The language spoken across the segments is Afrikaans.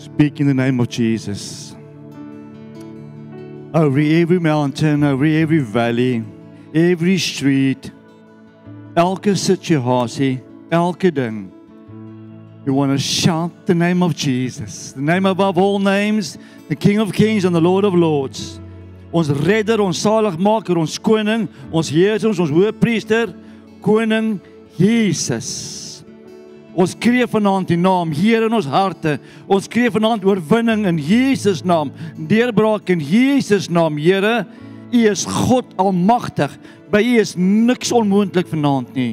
Speak in the name of Jesus. Over every mountain, over every valley, every street, elke situasie, elke ding. You want to shout the name of Jesus, the name above all names, the King of Kings and the Lord of Lords. Ons redder, ons saligmaker, ons koning, ons Heer, ons ons hoëpriester, koning Jesus. Ons skree vanaand die naam Heer in ons harte. Ons skree vanaand oorwinning in Jesus naam, deurbraak in Jesus naam, Here. U is God almagtig. By U is niks onmoontlik vanaand nie.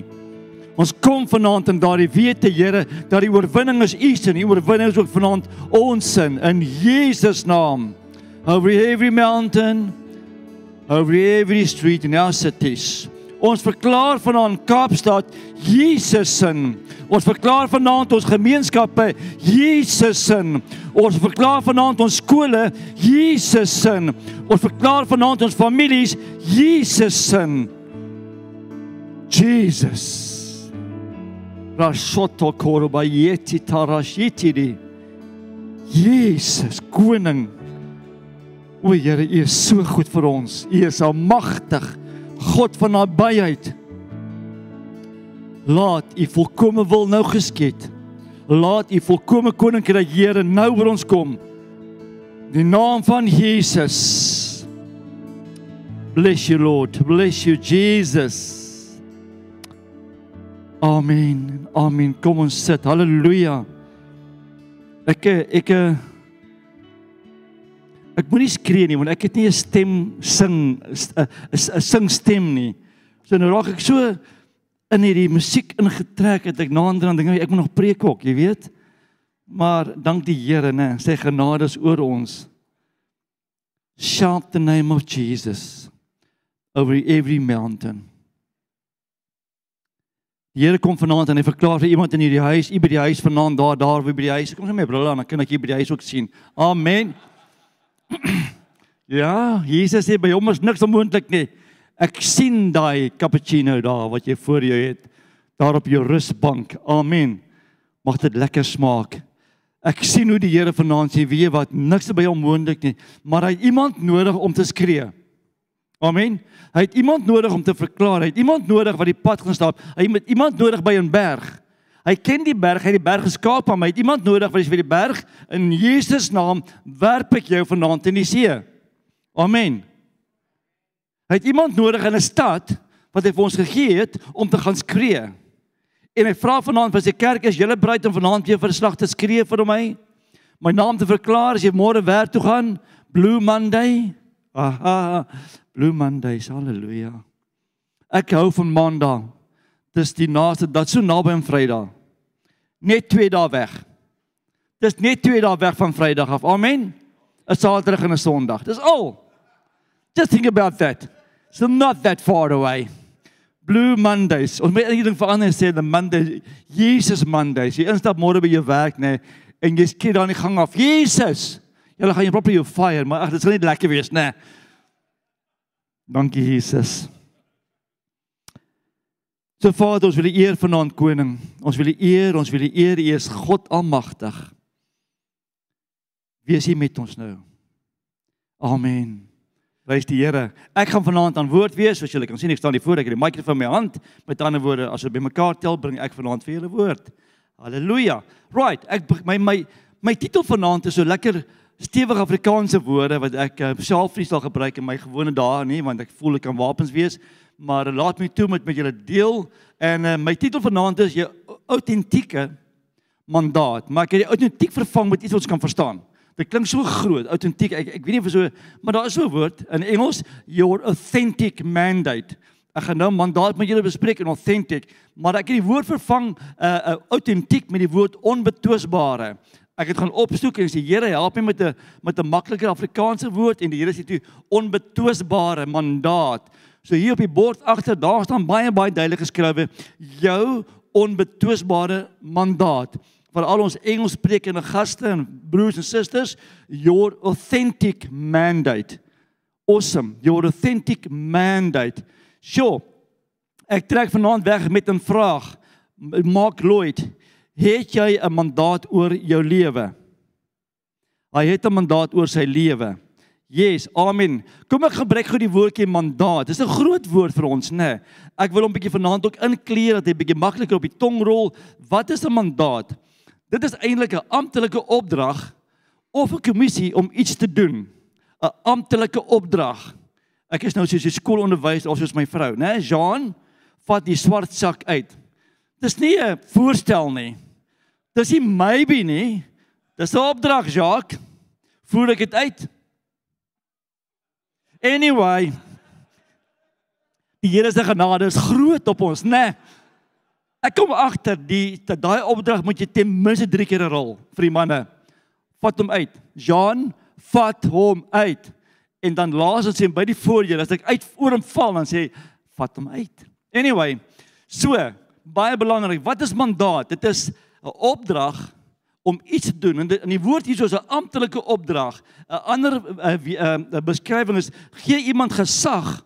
Ons kom vanaand in daardie wete, Here, dat die oorwinning is U se en die oorwinning is ook vanaand ons sin in Jesus naam. Over every mountain, over every street in our cities. Ons verklaar vanaand Kaapstad Jesus sin. Ons verklaar vanaand ons gemeenskappe Jesus sin. Ons verklaar vanaand ons skole Jesus sin. Ons verklaar vanaand ons families Jesus sin. Jesus. Rashoto korobayeti tarashitiri. Jesus koning. O Here, U is so goed vir ons. U is almagtig. God van nabyheid. Laat U volkomme wil nou geskied. Laat U volkomme koninkryk Here nou oor ons kom. Die naam van Jesus. Bless you Lord. Bless you Jesus. Amen. Amen. Kom ons sit. Halleluja. Ek ek ek moenie skree nie want ek het nie 'n stem sing 'n 'n sing stem nie. So nou raak ek so in hierdie musiek ingetrek het ek nader aan dinge ek moet nog preek ook, jy weet. Maar dank die Here, né? Sy genade is oor ons. Shout the name of Jesus over every mountain. Die Here kom vanaand en hy verklaar vir iemand in hierdie huis, u by die huis vanaand daar daar by die huis. Kom sy my brille aan, dan kan ek hier by die huis ook sien. Amen. Ja, Jesus sê by hom is niks onmoontlik nie. Ek sien daai cappuccino daar wat jy voor jou het daar op jou rusbank. Amen. Mag dit lekker smaak. Ek sien hoe die Here vanaand sê, weet jy wat, niks by hom moontlik nie, maar hy het iemand nodig om te skree. Amen. Hy het iemand nodig om te verklaar. Hy het iemand nodig wat die pad gaan stap. Hy het iemand nodig by 'n berg. Hy ken die berg, hy het die berg geskaap, maar hy het iemand nodig wat is vir die berg in Jesus naam werp ek jou vanaand in die see. Amen. Hy het iemand nodig in 'n stad wat hy vir ons gegee het om te gaan skree. En hy vra vanaand vir sy kerk is julle bereid om vanaand weer vir 'n slag te skree vir my? My naam te verklaar as jy môre werk toe gaan, Blue Monday. Aha. Blue Mondays, haleluja. Ek hou van Maandag. Dis die naaste, dit so naby aan Vrydag. Net 2 dae weg. Dis net 2 dae weg van Vrydag af. Amen. 'n Saterdag en 'n Sondag. Dis al. Just think about that. So not that far away. Blue Mondays. Ons moet eendag verander sê the Monday, Jesus Mondays. Jy instap môre by jou werk, nê, nee, en jy skiet dan die gang af. Jesus. Julle gaan jy proper jou fire, maar ag, dit sal net lekker wees, nê. Nee. Dankie Jesus. So Vader, ons wil U eer vanaand koning. Ons wil U eer, ons wil U eer. U is God almagtig. Wees hier met ons nou. Amen. Prys die Here. Ek gaan vanaand aan woord wees, soos julle kan sien, ek staan hier voor, ek het die mikrofoon in my hand. Met ander woorde, as ons bymekaar tel, bring ek vanaand vir julle woord. Halleluja. Right, ek my my my titel vanaand is so lekker stewige Afrikaanse woorde wat ek uh, self nie sal gebruik in my gewone dae nie want ek voel ek kan wapens wees maar laat my toe met met julle deel. En uh, my titel vanaand is jou autentieke mandaat. Maar ek het die autentiek vervang met iets wat ons kan verstaan. Dit klink so groot autentiek ek ek weet nie of so maar daar is so 'n woord in Engels your authentic mandate. Ek gaan nou mandaat met julle bespreek en authentic maar ek het die woord vervang uh, uh, autentiek met die woord onbetwisbare. Ek het gaan opsoek en sê Here help my met 'n met 'n makliker Afrikaanse woord. En die Here sê toe onbetwisbare mandaat. So hier op die bord agter daar staan baie baie duidelik geskrywe jou onbetwisbare mandaat vir al ons Engelssprekende gaste en broers en susters your authentic mandate. Awesome, your authentic mandate. Sjoe. Ek trek vanaand weg met 'n vraag. Mark Lloyd Het jy 'n mandaat oor jou lewe? Hy het 'n mandaat oor sy lewe. Yes, amen. Kom ek gebruik gou die woordjie mandaat. Dis 'n groot woord vir ons, né? Nee. Ek wil hom bietjie vanaand ook inkleer dat hy bietjie makliker op die tong rol. Wat is 'n mandaat? Dit is eintlik 'n amptelike opdrag of 'n kommissie om iets te doen. 'n Amptelike opdrag. Ek is nou soos 'n skoolonderwys of soos my vrou, né? Nee, Jean vat die swart sak uit. Dis nie 'n voorstel nie. Dis nie maybe nie. Dis 'n opdrag, Jacques. Voer ek dit uit? Anyway, die Here se genade is groot op ons, né? Nee. Ek kom agter die daai opdrag moet jy ten minste 3 keer rol vir die manne. Vat hom uit. Jean, vat hom uit. En dan laas ons sien by die voordeur as ek uit oor hom val dan sê vat hom uit. Anyway, so baie belangrik. Wat is mandaat? Dit is 'n opdrag om iets te doen. En in die woord hier is 'n amptelike opdrag. 'n Ander uh, uh, uh, beskrywing is gee iemand gesag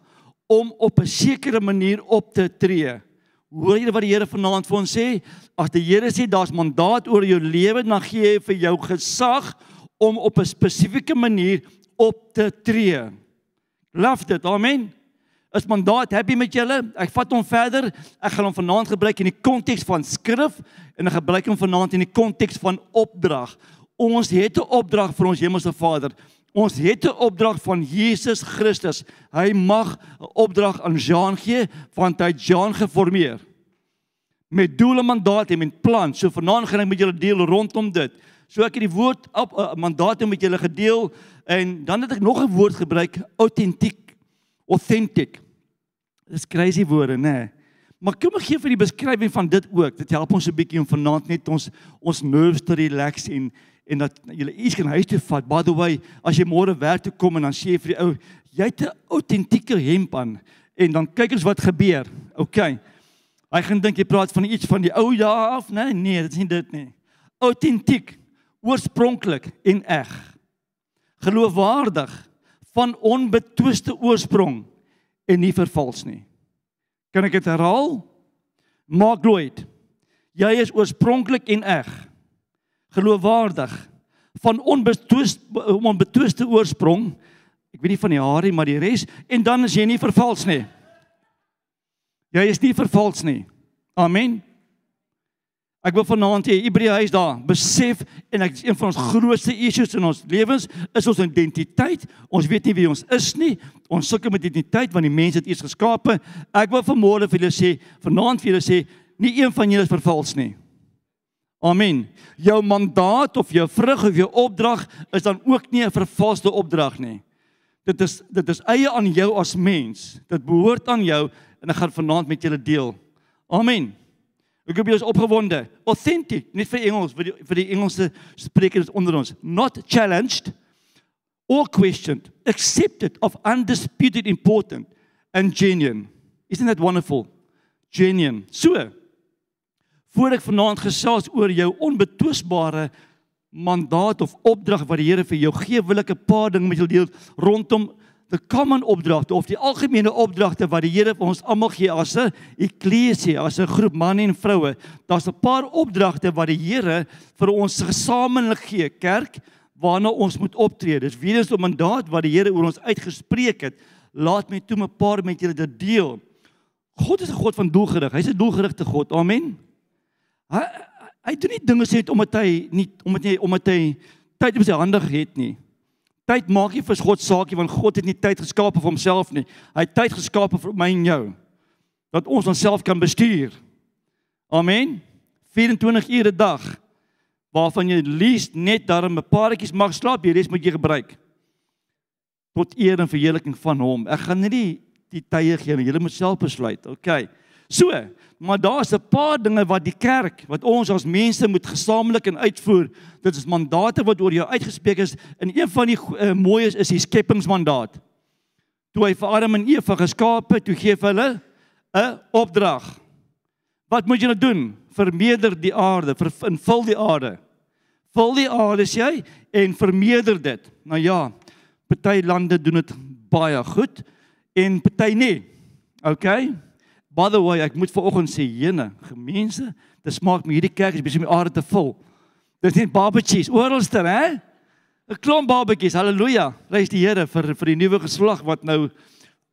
om op 'n sekere manier op te tree. Hoor jy wat die Here vanaand vir ons sê? As die Here sê daar's mandaat oor jou lewe, dan gee hy vir jou gesag om op 'n spesifieke manier op te tree. Love dit. Amen is mandaat happy met julle. Ek vat hom verder. Ek gaan hom vanaand gebruik in die konteks van skrif en ek gebruik hom vanaand in die konteks van opdrag. Ons het 'n opdrag vir ons Hemelse Vader. Ons het 'n opdrag van Jesus Christus. Hy mag 'n opdrag aan Jean gee want hy het Jean geformeer. Met doel en mandaat en met plan. So vanaand gaan ek met julle deel rondom dit. So ek het die woord op uh, mandaat met julle gedeel en dan het ek nog 'n woord gebruik, autentiek authentic. Dis crazy woorde, nê? Nee. Maar kom ek gee vir die beskrywing van dit ook. Dit help ons 'n bietjie om vanaand net ons ons nerves te relax en en dat jy iets kan huis toe vat. By the way, as jy môre werk toe kom en dan sê jy vir die ou, jy het 'n autentieke hemp aan en dan kyk ons wat gebeur. OK. Hy gaan dink jy praat van iets van die ou dae af, né? Nee, nee, dit is nie dit nie. Autentiek, oorspronklik en eg. Geloofwaardig van onbetwiste oorsprong en nie vervals nie. Kan ek dit herhaal? Mark Lloyd. Jy is oorspronklik en eg. Geloofwaardig van onbetwiste onbetwiste oorsprong. Ek weet nie van die hare maar die res en dan is jy nie vervals nie. Jy is nie vervals nie. Amen. Ek wil vanaand hê Hebreë huis daar besef en ek een van ons grootste issues in ons lewens is ons identiteit. Ons weet nie wie ons is nie. Ons sukkel met identiteit want die mens het eers geskape. Ek wil vanmôre vir julle sê, vanaand vir julle sê, nie een van julle is vervals nie. Amen. Jou mandaat of jou vrug of jou opdrag is dan ook nie 'n vervalste opdrag nie. Dit is dit is eie aan jou as mens. Dit behoort aan jou en ek gaan vanaand met julle deel. Amen. Ek jy is opgewonde. Authentic, nie vir Engels vir die vir die Engelse sprekers onder ons. Not challenged or questioned, accepted of undisputed important and genuine. Isn't that wonderful? Genuine. So. Voordat ek vanaand gesels oor jou onbetwisbare mandaat of opdrag wat die Here vir jou gee, wil ek 'n paar dinge met julle deel rondom the common opdragte of die algemene opdragte wat die Here vir ons almal gee as 'n eklesie, as 'n groep manne en vroue. Daar's 'n paar opdragte wat die Here vir ons gesamentlik gee, kerk, waarna ons moet optree. Dis weer eens 'n mandaat wat die Here oor ons uitgespreek het. Laat my toe 'n paar met julle dit deel. God is 'n God van doelgerig. Hy's 'n doelgerigte God. Amen. Hy hy doen nie dinge sê omdat hy nie omdat hy omdat hy tyd op sy hande het nie. Tyd maak nie vir God saakie want God het nie tyd geskaap vir homself nie. Hy het tyd geskaap vir my en jou. Dat ons onsself kan bestuur. Amen. 24 ure 'n dag waarvan jy lees net daarin 'n paartjies mag slaap, die res moet jy gebruik. Tot eer en verheerliking van hom. Ek gaan nie die, die tye gee nie. Jy moet self besluit. OK. So, maar daar's 'n paar dinge wat die kerk, wat ons as mense moet gesamentlik en uitvoer. Dit is mandate wat oor jou uitgespreek is en een van die uh, mooies is die skepingsmandaat. Toe hy vir Adam en Eva geskaap het, toe gee hy hulle 'n opdrag. Wat moet julle doen? Vermeerder die aarde, vervul die aarde. Vul die aarde sê hy en vermeerder dit. Nou ja, party lande doen dit baie goed en party nie. OK? By the way, ek moet vanoggend sê, jene, gemeente, dit smaak my hierdie kerk is besig om aarde te vul. Dit is net barbecues oralste, hè? 'n klomp babetjies. Halleluja. Prys die Here vir vir die nuwe geslag wat nou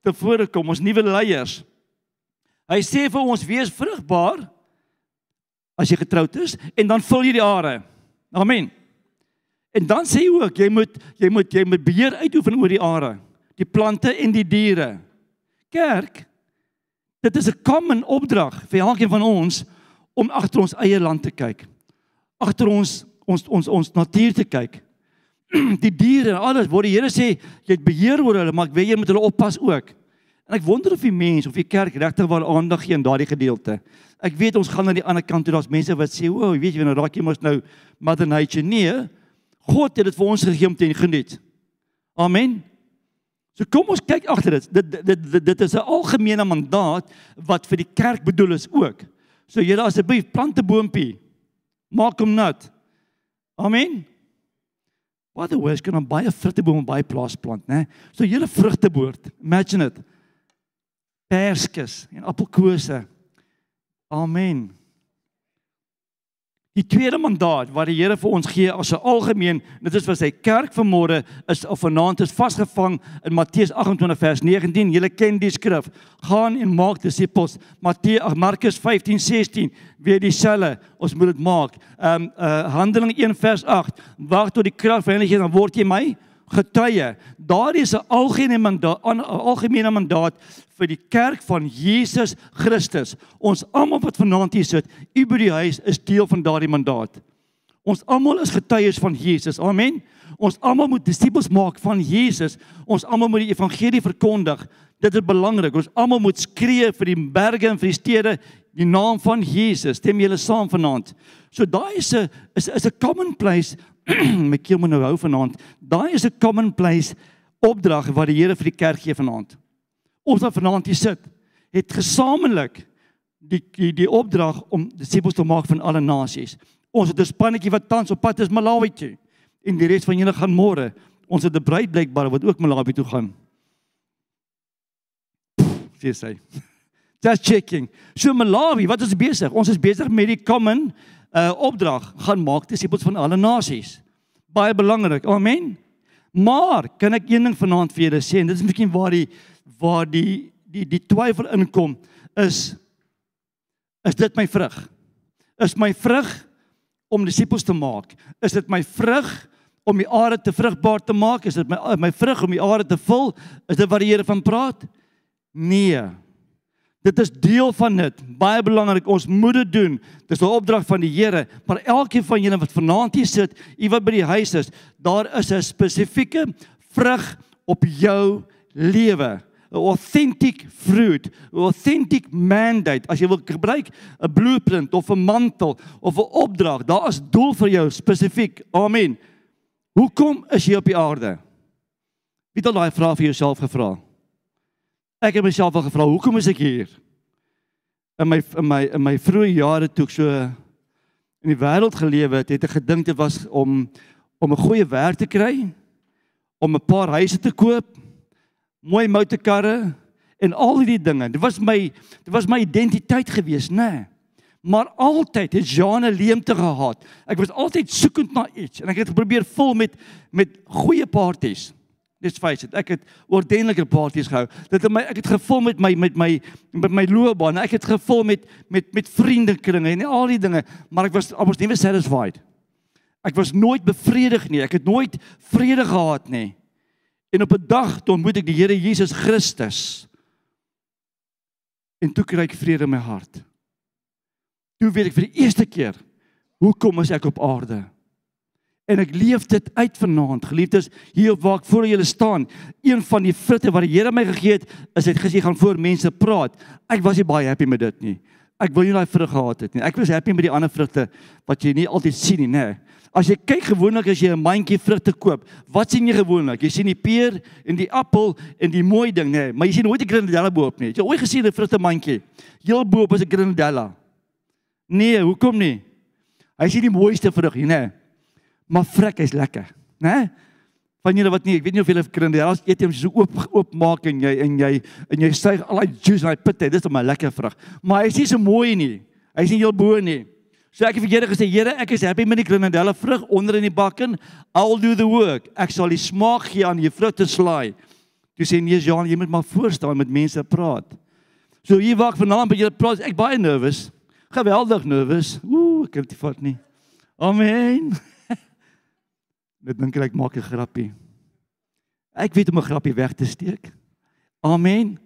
tevore kom, ons nuwe leiers. Hy sê vir ons wees vrugbaar as jy getroud is en dan vul jy die are. Amen. En dan sê hy ook jy moet jy moet jy moet beheer uitoefen oor die are, die plante en die diere. Kerk, dit is 'n common opdrag vir elkeen van ons om agter ons eie land te kyk. Agter ons ons ons ons natuur te kyk. Die diere en alles, waar die Here sê jy het beheer oor hulle, maar ek weet jy moet hulle oppas ook. En ek wonder of die mens of die kerk regtig waar aandag gee aan daardie gedeelte. Ek weet ons gaan na die ander kant toe, daar's mense wat sê, "O, weet jy, nou raak jy mos nou mother nature." Nee, God het dit vir ons gegee om te geniet. Amen. So kom ons kyk agter dit. Dit dit dit, dit is 'n algemene mandaat wat vir die kerk bedoel is ook. So julle asseblief plant 'n boontjie. Maak hom nat. Amen. Wat die wes kan dan baie vrugteboom by plaas plant, né? So julle vrugteboord. Imagine it. Perskes en appelkose. Amen. Die tweede mandaat wat die Here vir ons gee as 'n algemeen, dit is vir sy kerk vanmôre is of vanaand is vasgevang in Matteus 28 vers 19. Julle ken die skrif. Gaan en maak disippels. Matteus Markus 15:16 weer dieselfde. Ons moet dit maak. Ehm um, uh, Handelinge 1 vers 8. Wag tot die krag van Heilige dan word jy my getuie. Daar is 'n algemene mandaat, 'n algemene mandaat vir die kerk van Jesus Christus. Ons almal wat vanaand hier sit, u by die huis is deel van daardie mandaat. Ons almal is getuies van Jesus. Amen. Ons almal moet disippels maak van Jesus. Ons almal moet die evangelie verkondig. Dit is belangrik. Ons almal moet skree vir die berge en vir die stede die naam van Jesus. Stem julle saam vanaand. So daai is 'n is is 'n common place keel moet nou hou vanaand. Daai is 'n commonplace opdrag wat die Here vir die kerk gee vanaand. Ons wat vanaand hier sit, het gesamentlik die die, die opdrag om disippels te maak van alle nasies. Ons het 'n spannetjie wat tans op pad is Malawi toe en die res van julle gaan môre. Ons het 'n bruid blykbaar wat ook Malawi toe gaan. Sê sy. Just checking. So Malawi, wat is besig? Ons is besig met die common uh opdrag gaan maak disippels van alle nasies. Baie belangrik. Amen. Maar kan ek een ding vanaand vir julle sê en dit is miskien waar die waar die die die twyfel inkom is is dit my vrug? Is my vrug om disippels te maak? Is dit my vrug om die aarde te vrugbaar te maak? Is dit my my vrug om die aarde te vul? Is dit wat die Here van praat? Nee. Dit is deel van dit. Baie belangrik, ons moet dit doen. Dis 'n opdrag van die Here, maar elkeen van julle wat vanaand hier sit, u wat by die huis is, daar is 'n spesifieke vrug op jou lewe. 'n Authentic fruit, 'n authentic mandate. As jy wil gebruik 'n blueprint of 'n mantel of 'n opdrag, daar is doel vir jou spesifiek. Amen. Hoekom is jy op die aarde? Wie het al daai vraag vir jouself gevra? Ek het myself al gevra, hoekom is ek hier? In my in my in my vroeë jare toe ek so in die wêreld gelewe het, het ek gedink dit was om om 'n goeie werk te kry, om 'n paar huise te koop, mooi motorkarre en al hierdie dinge. Dit was my dit was my identiteit gewees, nê? Nee. Maar altyd het Jean 'n leemte gehad. Ek was altyd soekend na iets en ek het probeer vul met met goeie partytjies. Dis face it. Ek het ordentlike partytjies gehou. Dit het my ek het gevul met my met my met my loopbaan. Ek het gevul met met met vriendekringe en al die dinge, maar ek was was never satisfied. Ek was nooit bevredig nie. Ek het nooit vrede gehad nie. En op 'n dag toe ontmoet ek die Here Jesus Christus. En toe kry ek vrede in my hart. Toe weet ek vir die eerste keer hoekom is ek op aarde? En ek leef dit uit vanaand. Geliefdes, hier op waar ek voor julle staan, een van die vrugte wat die Here my gegee het, is dit gesê gaan voor mense praat. Ek was nie baie happy met dit nie. Ek wil nie daai vrug gehad het nie. Ek was happy met die ander vrugte wat jy nie altyd sien nie, nê. As jy kyk gewoonlik as jy 'n mandjie vrugte koop, wat sien jy gewoonlik? Jy sien die peer en die appel en die mooi ding, nê, maar jy sien nooit 'n grenadella bo-op nie. Jy ooit gesien 'n vrugte mandjie? Heel bo-op is 'n grenadella. Nee, hoekom nie? Hy is die mooiste vrug hier, nê maar vrek is lekker, né? Van julle wat nie, ek weet nie of julle eet jy hom so oop oop maak en jy en jy en jy suig al daai juice uit pit uit. Dis 'n baie lekker vrug. Maar hy is nie so mooi nie. Hy is nie heel bo nie. So ek het vir Here gesê, Here, ek is happy met die grenadelle vrug onder in die bakken. I'll do the work. Ek sal die smaak gee aan die vrugte slaai. Toe sê nee, Jean, jy moet maar voor staan met mense praat. So hier wag vanaand by julle praat, ek baie nervus. Geweldig nervus. Ooh, ek kan dit vat nie. Amen. Net dink ek maak 'n grappie. Ek weet om 'n grappie weg te steek. Amen.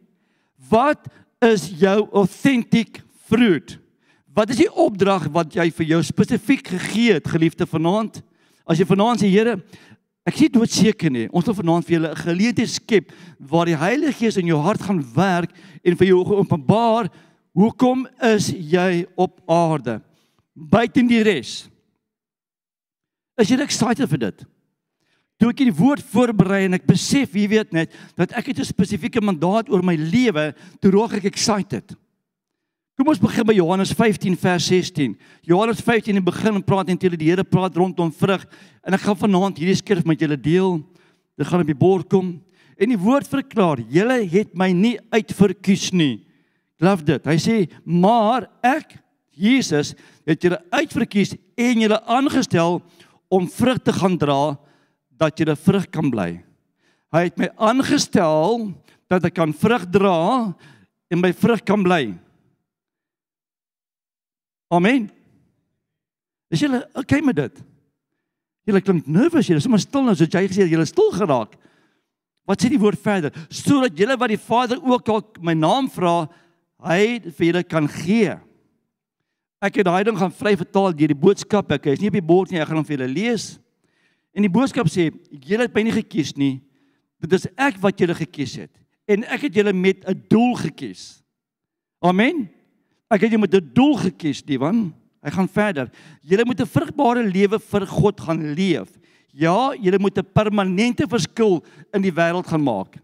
Wat is jou authentic fruit? Wat is die opdrag wat jy vir jou spesifiek gegee het, geliefde vanaand? As jy vanaand sê Here, ek sien doodseker nie. Ons wil vanaand vir julle 'n geleentheid skep waar die Heilige Gees in jou hart gaan werk en vir jou openbaar hoekom is jy op aarde? Buiten die res. Is jy excited vir dit? Toe ek die woord voorberei en ek besef, jy weet net, dat ek het 'n spesifieke mandaat oor my lewe, toe raak ek excited. Kom ons begin by Johannes 15 vers 16. Johannes 15 in begin praat en teenoor die Here praat rondom vrug en ek gaan vanaand hierdie skrif met julle deel. Dit gaan op die bord kom en die woord verklaar: "Julle het my nie uitverkies nie." Love dit. Hy sê: "Maar ek, Jesus, het julle uitverkies en julle aangestel om vrug te gaan dra dat julle vrug kan bly." Hy het my aangestel dat ek kan vrug dra en my vrug kan bly. Amen. Is julle okay met dit? Julle klink nervus, julle is sommer stil nou, soos jy gesê het, julle stil geraak. Wat sê die woord verder? Sodat julle wat die Vader ook al my naam vra, hy vir julle kan gee. Ek het daai ding gaan vry vertaal deur die boodskap. Ek is nie op die bord nie, ek gaan hom vir julle lees. En die boodskap sê, julle het my nie gekies nie. Dit is ek wat julle gekies het en ek het julle met 'n doel gekies. Amen. Ek het jou met 'n doel gekies, Diwan. Hy gaan verder. Jy moet 'n vrugbare lewe vir God gaan leef. Ja, jy moet 'n permanente verskil in die wêreld gaan maak.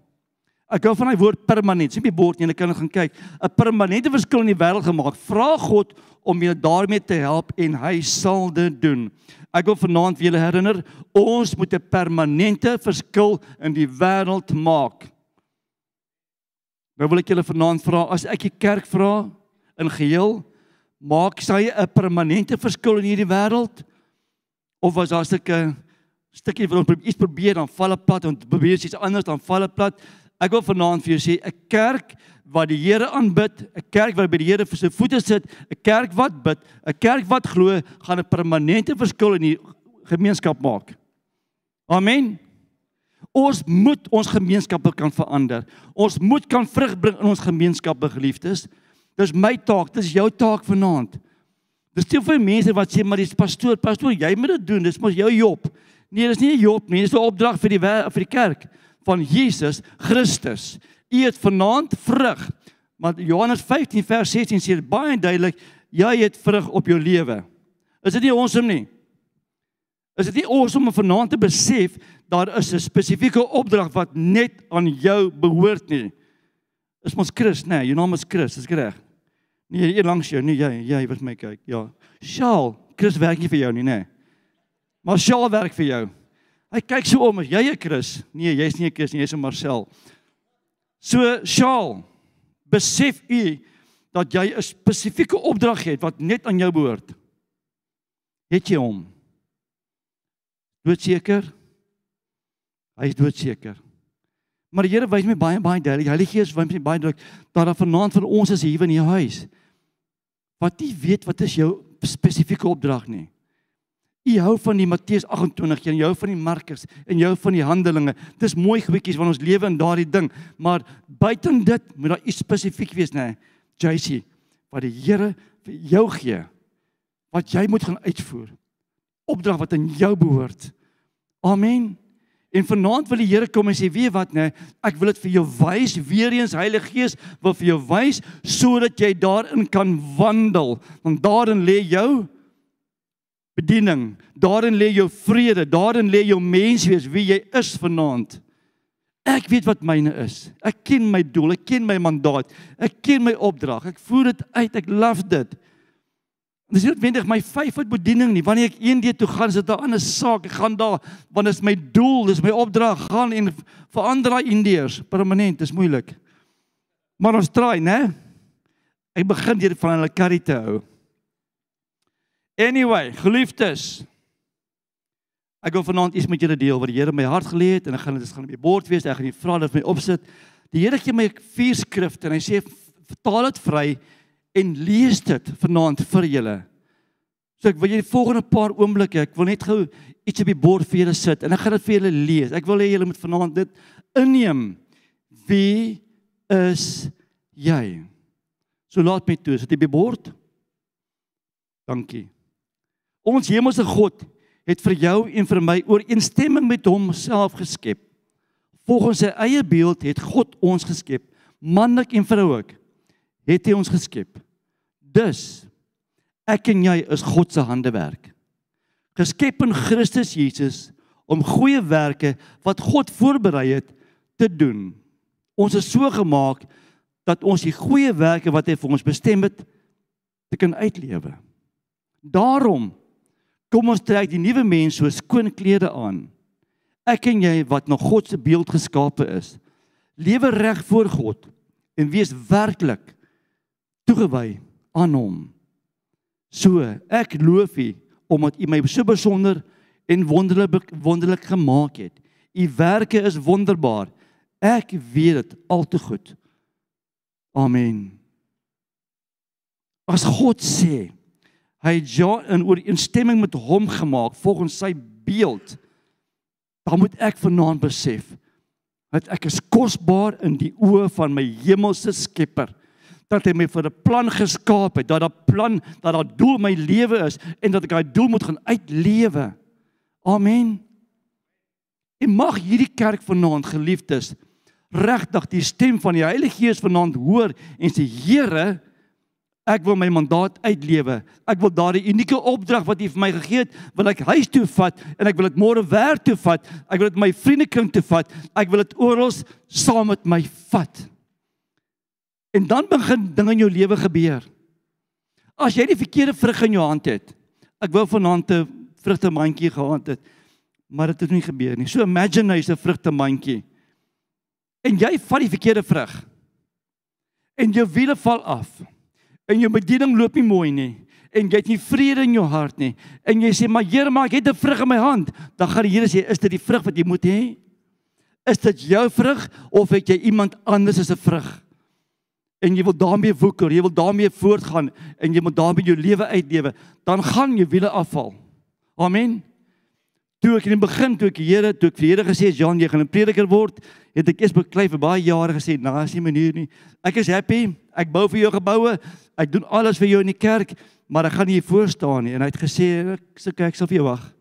Ek hou van daai woord permanent. Sien jy bord jy kan gaan kyk. 'n Permanente verskil in die wêreld gemaak. Vra God om jou daarmee te help en hy sal dit doen. Ek wil vanaand vir julle herinner, ons moet 'n permanente verskil in die wêreld maak. Nou wil ek julle vanaand vra, as ek die kerk vra, in geheel maak sy 'n permanente verskil in hierdie wêreld of was daar 'n stukkie stukkie wat ons iets probeer dan val dit plat en probeer iets anders dan val dit plat ek wil vanaand vir jou sê 'n kerk wat die Here aanbid 'n kerk wat by die Here vir sy voete sit 'n kerk wat bid 'n kerk wat glo gaan 'n permanente verskil in die gemeenskap maak amen Ons moet ons gemeenskappe kan verander. Ons moet kan vrug bring in ons gemeenskappe, geliefdes. Dis my taak, dis jou taak vanaand. Dis te veel mense wat sê maar dis pastoor, pastoor, jy moet dit doen, dis mos jou job. Nee, dis nie 'n job nie, dis 'n opdrag vir die vir die kerk van Jesus Christus. U het vanaand vrug. Maar Johannes 15 vers 16 sê baie duidelik, jy het vrug op jou lewe. Is dit nie awesome nie? Is dit nie awesome om vanaand te besef daar is 'n spesifieke opdrag wat net aan jou behoort nie? Is mos Chris, nê? Nee, jou naam is Chris, is reg? Nee, hier langs jou, nie jy, jy wat my kyk. Ja. Shaal, Chris werk nie vir jou nie, nê. Maar Shaal werk vir jou. Hy kyk so om, jy is Chris. Nee, jy's nie 'n Chris nie, jy's 'n Marcel. So Shaal, besef u dat jy 'n spesifieke opdrag het wat net aan jou behoort. Het jy hom? Doodseker? Hy is doodseker. Maar die Here wys my baie baie duidelik, die Heilige Gees wys my baie duidelik dat daar vanaand van ons is hier in die huis wat nie weet wat is jou spesifieke opdrag nie. U hou van die Matteus 28 en jy hou van die Markus en jy hou van die Handelinge. Dis mooi goedjies van ons lewe in daardie ding, maar buiten dit moet daar iets spesifiek wees, nê? JC, wat die Here vir jou gee wat jy moet gaan uitvoer. Opdrag wat aan jou behoort. Amen. En vanaand wil die Here kom en sê, "Weet wat, nê? Ek wil dit vir jou wys, weer eens Heilige Gees wil vir jou wys sodat jy daarin kan wandel. Want daarin lê jou bediening, daarin lê jou vrede, daarin lê jou menswees wie jy is vanaand. Ek weet wat myne is. Ek ken my doel, ek ken my mandaat, ek ken my opdrag. Ek voer dit uit. Ek love dit. Dis nie noodwendig my vyfvoet bediening nie. Wanneer ek eendag toe gaan, is dit 'n ander saak. Ek gaan daar dit is my doel, dis my opdrag gaan en verander daai Indiërs permanent. Dis moeilik. Maar ons try, né? Ek begin deur van hulle karry te hou. Anyway, geliefdes. Ek wil vanaand iets met julle deel wat die Here my hart gelê het en ek gaan dit gaan op die bord wees. Ek gaan die vra dat my opsit. Die Here gee my vier skrifte en hy sê vertaal dit vry en lees dit vanaand vir julle. So ek wil julle die volgende paar oomblikke, ek wil net gou iets op die bord vir julle sit en ek gaan dit vir julle lees. Ek wil hê julle moet vanaand dit inneem. Wie is jy? So laat my toe, sit op die bord. Dankie. Ons hemelse God het vir jou en vir my ooreenstemming met hom self geskep. Volgens sy eie beeld het God ons geskep, manlik en vroulik het hy ons geskep. Dus ek en jy is God se handewerk. Geskep in Christus Jesus om goeie werke wat God voorberei het te doen. Ons is so gemaak dat ons die goeie werke wat hy vir ons bestem het te kan uitlewe. Daarom kom ons trek die nuwe mens so skoon klere aan. Ek en jy wat na God se beeld geskape is, lewe reg voor God en wees werklik toegewy aan hom. So, ek loof U omdat U my so besonder en wonderlik wonderlik gemaak het. U werke is wonderbaar. Ek weet dit al te goed. Amen. As God sê hy het ja in ooreenstemming met hom gemaak volgens sy beeld, dan moet ek vanaand besef dat ek is kosbaar in die oë van my hemelse Skepper dat hy my vir 'n plan geskaap het, dat daar plan, dat daar doel my lewe is en dat ek daai doel moet gaan uitlewe. Amen. En mag hierdie kerk vanaand geliefdes regtig die stem van die Heilige Gees vanaand hoor en sê Here, ek wil my mandaat uitlewe. Ek wil daardie unieke opdrag wat U vir my gegee het, wil ek huis toe vat en ek wil dit môre werk toe vat. Ek wil dit my vriendekring toe vat. Ek wil dit oral saam met my vat. En dan begin dinge in jou lewe gebeur. As jy die verkeerde vrug in jou hand het. Ek wou vanaand 'n vrugtemandjie gehad het, maar dit het nie gebeur nie. So imagine hy's 'n vrugtemandjie. En jy vat die verkeerde vrug. En jou wiele val af. En jou bediening loop nie mooi nie. En jy het nie vrede in jou hart nie. En jy sê maar Here, maar ek het 'n vrug in my hand. Dan gaan die Here sê, is dit die vrug wat jy moet hê? Is dit jou vrug of het jy iemand anders se vrug? en jy wil daarmee woeker, jy wil daarmee voortgaan en jy moet daarmee jou lewe uitlewe, dan gaan jou wiele afval. Amen. Toe ek in die begin toe ek die Here, toe ek vir die Here gesê het, Jan, jy gaan 'n prediker word, het ek eers beklei vir baie jare gesê, nou is nie manier nie. Ek is happy. Ek bou vir jou geboue. Ek doen alles vir jou in die kerk, maar ek gaan nie hier voor staan nie. En hy het gesê, ek sê ek sal vir jou wag.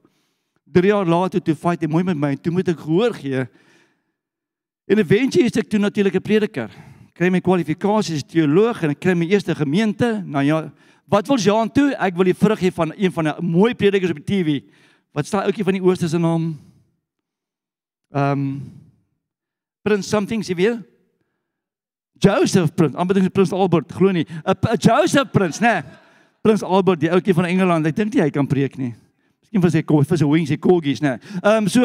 3 jaar later toe fight hy mooi met my en toe moet ek gehoor gee. En eventually is ek toe natuurlik 'n prediker kry my kwalifikasies as teoloog en ek kry my eerste gemeente. Nou ja, wat wil Jean toe? Ek wil die vrug hê van een van 'n mooi predikers op die TV. Wat staan ouetjie van die ooste se naam? Ehm um, Prince something, jy? Joseph Prince, dink Prince Albert, glo nie. 'n Joseph Prince, né? Nee. Prince Albert, die ouetjie van Engeland. Ek dink nie hy kan preek nie. Miskien vir sy vir sy wings, sy kolgies, né? Ehm um, so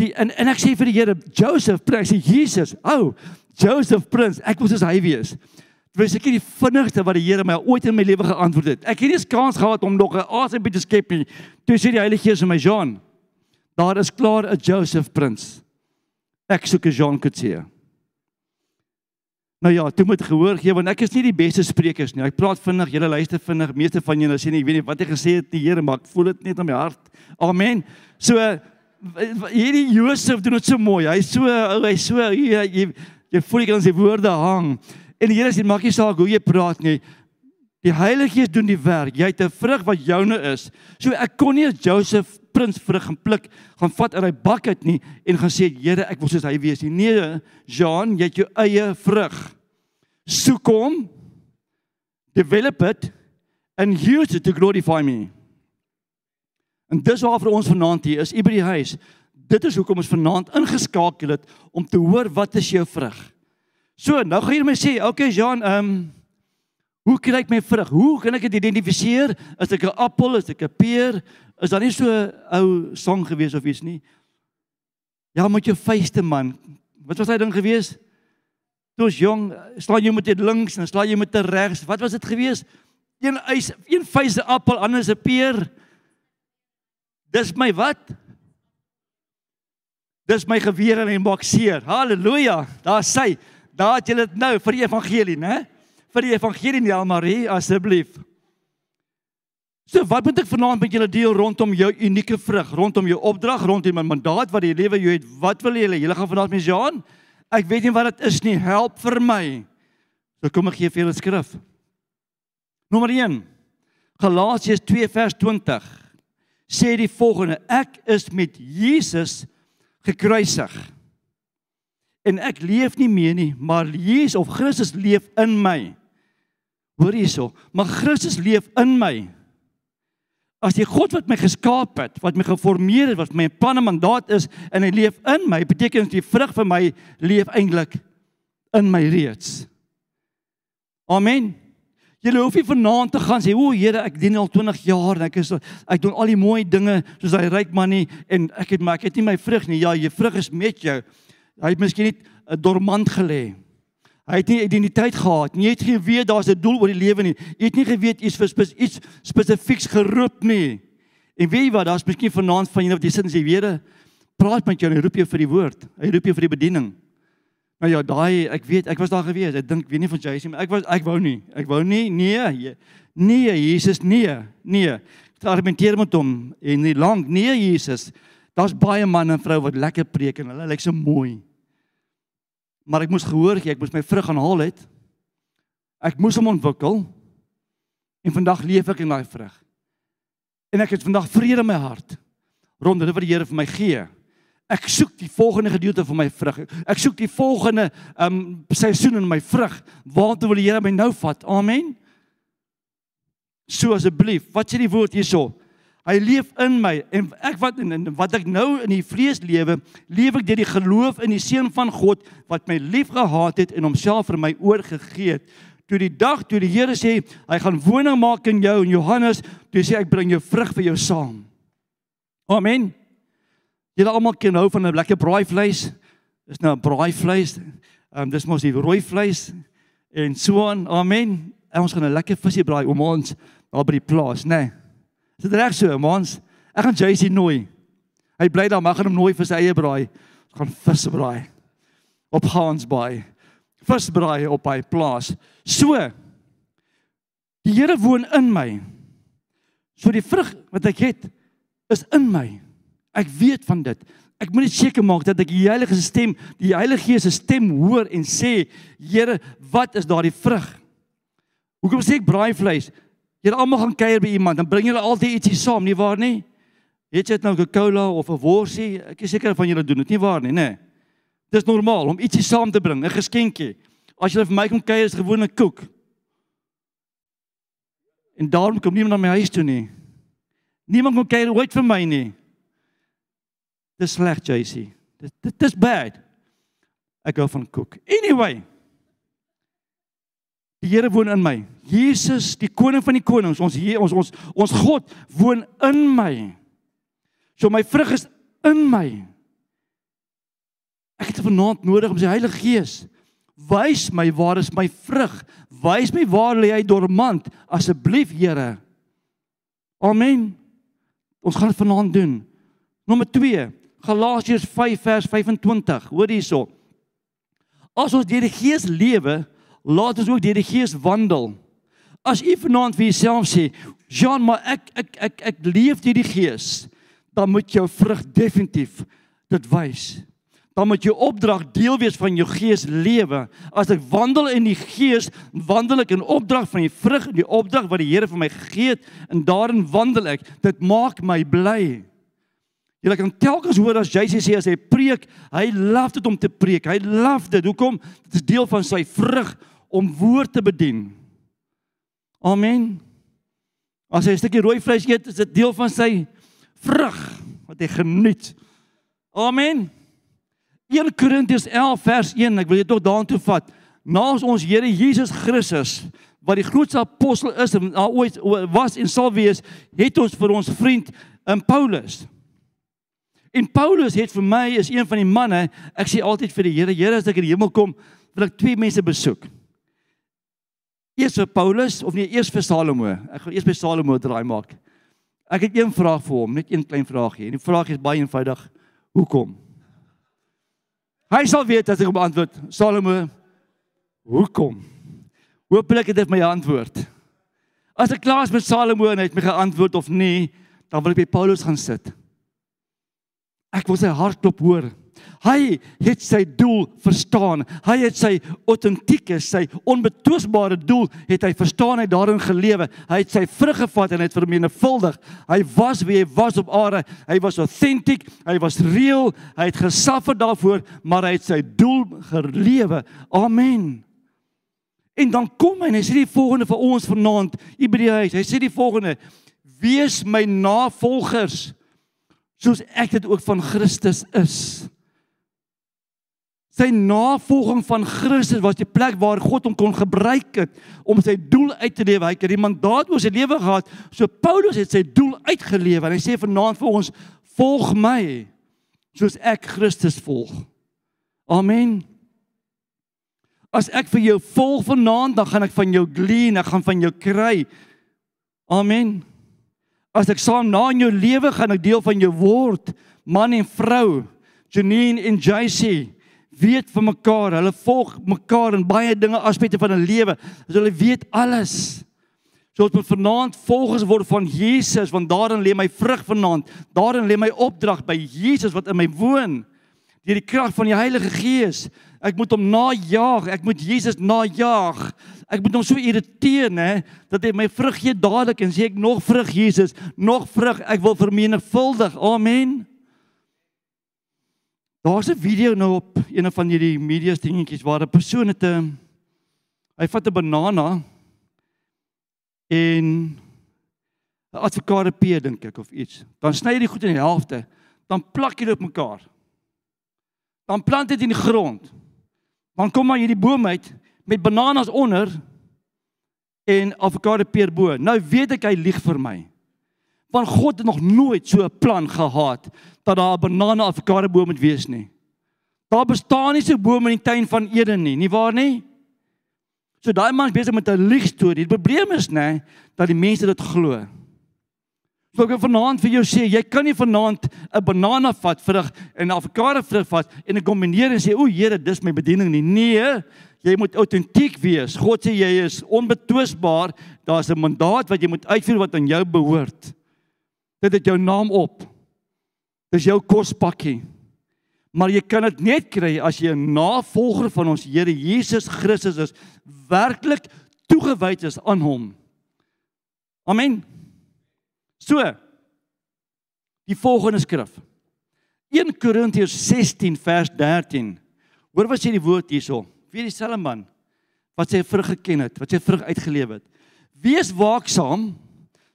die en en ek sê vir die Here, Joseph Prince, Jesus. Oh, Joseph Prince, ek moes soos hy wees. Was ek die vinnigste wat die Here my ooit in my lewe geantwoord het. Ek het nie eens kans gehad om nog 'n asem te skep nie. Toe sê die Heilige Gees vir my, "Jean, daar is klaar 'n Joseph Prince." Ek soek 'n Jean Kutsie. Nou ja, toe moet gehoor gee want ek is nie die beste sprekers nie. Ek praat vinnig, julle luister vinnig. Meeste van julle sê nie, ek weet nie wat jy gesê het die Here, maar ek voel dit net in my hart. Amen. So hierdie Josef doen dit so mooi. Hy's so hy's so hy, hy, Jy voel jy kan sy woorde hang. En die Here sê maak nie saak hoe jy praat nie. Die Heilige Gees doen die werk. Jy het 'n vrug wat joune is. So ek kon nie as Joseph prins vrug gaan pluk, gaan vat uit hy bak uit nie en gaan sê Here, ek wil soos hy wees nie. Nee, Jean, jy het jou eie vrug. Soek hom. Develop it and use it to glorify me. En dis waar vir ons vanaand hier is, by die huis dit is hoekom ons vanaand ingeskakel het om te hoor wat is jou vrug. So, nou gaan jy my sê, okay Jean, ehm um, hoe kry ek my vrug? Hoe kan ek dit identifiseer? Is ek 'n appel, is ek 'n peer? Is daar nie so 'n ou song gewees of iets nie? Ja, met jou vuiste man. Wat was daai ding gewees? Toe ons jong, slaan jy met dit links en slaan jy met dit regs. Wat was dit gewees? Een eis, een vyse appel, ander is 'n peer. Dis my wat? Dis my geweer en hy maak seer. Halleluja. Daar sê, daar het jy dit nou vir die evangelie, né? Vir die evangelie, Nel Marie, asseblief. So wat moet ek vanaand met julle deel rondom jou unieke vrug, rondom jou opdrag, rondom my mandaat wat die lewe jou het. Wat wil julle? Julle gaan vanaand met Jean? Ek weet nie wat dit is nie. Help vir my. So kom ek gee vir julle skrif. Nommer 1. Galasiërs 2 vers 20 sê die volgende: Ek is met Jesus gekruisig. En ek leef nie meer nie, maar Jesus of Christus leef in my. Hoor hierso, maar Christus leef in my. As die God wat my geskaap het, wat my geformeer het, wat my plan en mandaat is en hy leef in my, beteken dit die vrug vir my leef eintlik in my reeds. Amen. Jy hoef nie vanaand te gaan sê, "O Here, ek dien al 20 jaar en ek is ek doen al die mooi dinge soos hy ryk man nie en ek het maar ek het nie my vrug nie." Ja, jou vrug is met jou. Hy het miskien net 'n dormant gelê. Hy het nie identiteit gehad nie. Jy het geweet daar's 'n doel oor die lewe nie. Jy het nie geweet iets vir spes, iets spesifieks geroep nie. En weet jy wat, daar's miskien vanaand van julle wat jy sit en sê, "Here, praat met jou en roep jou vir die woord. Hy roep jou vir die bediening." Nou ja, daai ek weet, ek was daar gewees. Ek dink weet nie van Jason, maar ek was ek wou nie. Ek wou nie. Nee. Nee, Jesus, nee. Nee. Ek argumenteer met hom en nie lank nee Jesus. Daar's baie manne en vroue wat lekker preek en hulle lyk so mooi. Maar ek moes gehoor gee, ek moes my vrug gaan haal het. Ek moes hom ontwikkel. En vandag leef ek in daai vrug. En ek het vandag vrede in my hart rondom dit wat die Here vir my gee. Ek soek die volgende gedeelte van my vrug. Ek soek die volgende um seisoen in my vrug. Waartoe wil die Here my nou vat? Amen. So asseblief, wat sê die woord hierso? Hy leef in my en ek wat en wat ek nou in die vlees lewe, leef ek deur die geloof in die seun van God wat my liefgehad het en homself vir my oorgegee het. Toe die dag toe die Here sê hy gaan woning maak in jou en Johannes, toe sê ek bring jou vrug vir jou saam. Amen. Julle almal ken hou van 'n lekker braaivleis. Dis nou 'n braaivleis. Ehm um, dis mos die rooi vleis en so aan. Amen. En ons gaan 'n lekker visie braai om ons daar by die plaas, né? Nee. Is dit reg so, mans? Ek gaan Jacy nooi. Hy bly daar, mag hom nooi vir sy eie braai. Ons gaan vis braai op Hansbaai. Vis braai op hy plaas. So Die Here woon in my. So die vrug wat ek het is in my. Ek weet van dit. Ek moet net seker maak dat ek die Heilige stem, die Heilige Gees se stem hoor en sê, Here, wat is daardie vrug? Hoekom sê ek braaivleis? Julle almal gaan kuier by iemand, dan bring julle altyd ietsie saam, nie waar nie? Het jy dit nou 'n Coca-Cola of 'n worsie? Ek is seker van julle doen dit nie waar nie, nê? Dis normaal om ietsie saam te bring, 'n geskenkie. As jy vir my kom kuier, is gewone koek. En daarom kom niemand na my huis toe nie. Niemand kom kuier ooit vir my nie. Dis sleg, JC. Dit dit is bad. Ek hou van koek. Anyway. Die Here woon in my. Jesus, die koning van die konings, ons hier ons ons ons God woon in my. So my vrug is in my. Ek het vanaand nodig om sy Heilige Gees wys my waar is my vrug? Wys my waar lê hy dormant? Asseblief, Here. Amen. Ons gaan dit vanaand doen. Nommer 2. Galasiërs 5 vers 25. Hoor hierso. As ons deur die Gees lewe, laat ons ook deur die Gees wandel. As u vanaand vir jouself sê, "Jean, maar ek ek ek ek leef deur die Gees," dan moet jou vrug definitief dit wys. Dan moet jou opdrag deel wees van jou gees lewe. As ek wandel in die gees, wandel ek in opdrag van die vrug, die opdrag wat die Here vir my gegee het, en daarin wandel ek. Dit maak my bly. Jy kan telkens hoor as Jesus sê as hy preek, hy love dit om te preek. Hy love dit. Hoekom? Dit is deel van sy vrug om woord te bedien. Amen. As hy 'n stukkie rooi vleis eet, is dit deel van sy vrug wat hy geniet. Amen. 1 Korintiërs 11 vers 1, ek wil dit tog daartoe vat. Naas ons Here Jesus Christus wat die grootste apostel is en ooit was en sal wees, het ons vir ons vriend in Paulus En Paulus het vir my is een van die manne, ek sê altyd vir die Here, Here as ek in die hemel kom, wil ek twee mense besoek. Eers vir Paulus of nee, eers vir Salomo. Ek gaan eers by Salomo draai maak. Ek het een vraag vir hom, net een klein vraagie. En die vraag is baie eenvoudig. Hoekom? Hy sal weet as ek hom antwoord. Salomo, hoekom? Hoopelik het hy my antwoord. As ek klaar is met Salomo en hy het my geantwoord of nie, dan wil ek by Paulus gaan sit. Ek wil sy hartklop hoor. Hy het sy doel verstaan. Hy het sy autentieke, sy onbetwisbare doel het hy verstaan hy daarin gelewe. Hy het sy vrug gevat en het vermenigvuldig. Hy was wie hy was op aarde. Hy was authentic, hy was reëel, hy het gesuffer daarvoor, maar hy het sy doel gelewe. Amen. En dan kom hy en hy sê die volgende vir ons vanaand, Hebreërs. Hy sê die volgende: Wees my navolgers soos ek dit ook van Christus is. Sy navolging van Christus was die plek waar God hom kon gebruik het om sy doel uit te lewe. Hy het die mandaat oor sy lewe gehad. So Paulus het sy doel uitgelewe en hy sê vanaand vir ons: "Volg my soos ek Christus volg." Amen. As ek vir jou volg vanaand, dan gaan ek van jou glean, ek gaan van jou kry. Amen. As ek saam na in jou lewe gaan ek deel van jou word, man en vrou. Janine en JC weet van mekaar. Hulle volg mekaar in baie dinge aspekte van 'n lewe. So hulle weet alles. So ons moet vanaand volgers word van Jesus want daarin lê my vrug vanaand. Daarin lê my opdrag by Jesus wat in my woon. Deur die krag van die Heilige Gees. Ek moet hom najag. Ek moet Jesus najag. Ek moet hom so irriteer, nê, dat hy my vrug gee dadelik en sê ek nog vrug Jesus, nog vrug. Ek wil vermenigvuldig. Amen. Daar's 'n video nou op een van hierdie media dingetjies waar 'n persoon het 'n hy vat 'n banana en 'n advokaat peer dink ek of iets. Dan sny hy dit goed in die helfte, dan plak hy dit op mekaar. Dan plant dit in die grond. Dan kom maar hierdie boom uit met bananas onder en avokado peer bo. Nou weet ek hy lieg vir my want God het nog nooit so 'n plan gehad dat daar 'n banana avokado boom moet wees nie. Daar bestaan nie so 'n boom in die tuin van Eden nie, nie waar nie? So daai man is besig met 'n lieg storie. Die probleem is nê dat die mense dit glo. So ek wil vanaand vir jou sê, jy kan nie vanaand 'n banana vat vrug en 'n avokado vrug vat en dit kombineer en sê o, Here, dis my bediening nie. Nee, jy moet autentiek wees. God sê jy is onbetwisbaar. Daar's 'n mandaat wat jy moet uitvoer wat aan jou behoort. Dit het jou naam op. Dis jou kospakkie. Maar jy kan dit net kry as jy 'n navolger van ons Here Jesus Christus is, werklik toegewyd is aan hom. Amen. So. Die volgende skrif. 1 Korintiërs 16 vers 13. Hoor wat sê die woord hierso? Wie dieselfde man wat sy vrug geken het, wat sy vrug uitgeleef het. Wees waaksaam,